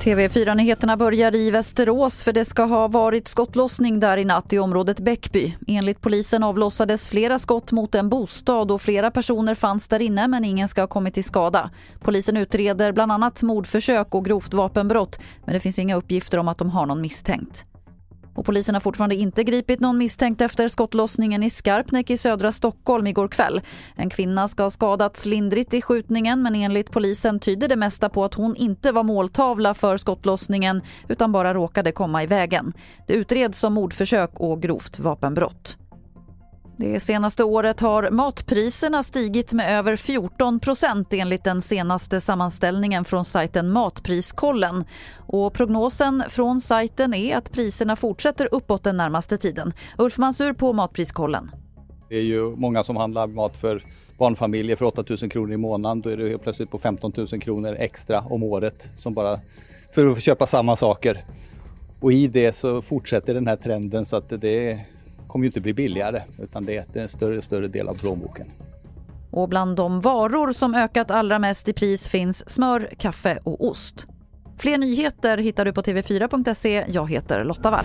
TV4-nyheterna börjar i Västerås för det ska ha varit skottlossning där i natt i området Bäckby. Enligt polisen avlossades flera skott mot en bostad och flera personer fanns där inne men ingen ska ha kommit till skada. Polisen utreder bland annat mordförsök och grovt vapenbrott men det finns inga uppgifter om att de har någon misstänkt. Och polisen har fortfarande inte gripit någon misstänkt efter skottlossningen i Skarpnäck i södra Stockholm igår kväll. En kvinna ska ha skadats lindrigt i skjutningen men enligt polisen tyder det mesta på att hon inte var måltavla för skottlossningen utan bara råkade komma i vägen. Det utreds som mordförsök och grovt vapenbrott. Det senaste året har matpriserna stigit med över 14 procent enligt den senaste sammanställningen från sajten Matpriskollen. Och prognosen från sajten är att priserna fortsätter uppåt den närmaste tiden. Ulf Mansur på Matpriskollen. Det är ju många som handlar mat för barnfamiljer för 8 000 kronor i månaden. Då är det plötsligt på 15 000 kronor extra om året som bara för att köpa samma saker. Och i det så fortsätter den här trenden så att det kommer ju inte bli billigare utan det äter en större och större del av plånboken. Och bland de varor som ökat allra mest i pris finns smör, kaffe och ost. Fler nyheter hittar du på tv4.se. Jag heter Lotta Wall.